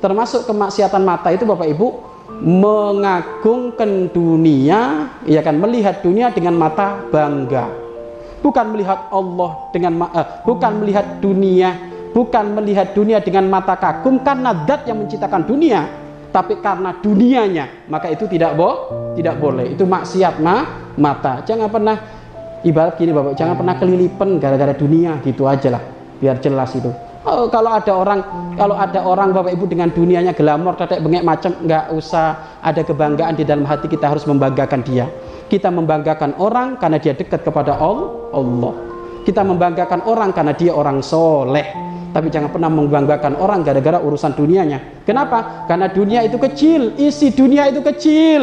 termasuk kemaksiatan mata itu Bapak Ibu mengagungkan dunia ya kan melihat dunia dengan mata bangga. Bukan melihat Allah dengan uh, bukan melihat dunia bukan melihat dunia dengan mata kagum karena zat yang menciptakan dunia tapi karena dunianya maka itu tidak bo tidak boleh. Itu maksiat ma mata. Jangan pernah ibarat gini Bapak jangan pernah kelilipan gara-gara dunia gitu aja lah biar jelas itu Oh, kalau ada orang kalau ada orang Bapak Ibu dengan dunianya glamor tetek bengek macam nggak usah ada kebanggaan di dalam hati kita harus membanggakan dia. Kita membanggakan orang karena dia dekat kepada Allah. Kita membanggakan orang karena dia orang soleh. Tapi jangan pernah membanggakan orang gara-gara urusan dunianya. Kenapa? karena dunia itu kecil isi dunia itu kecil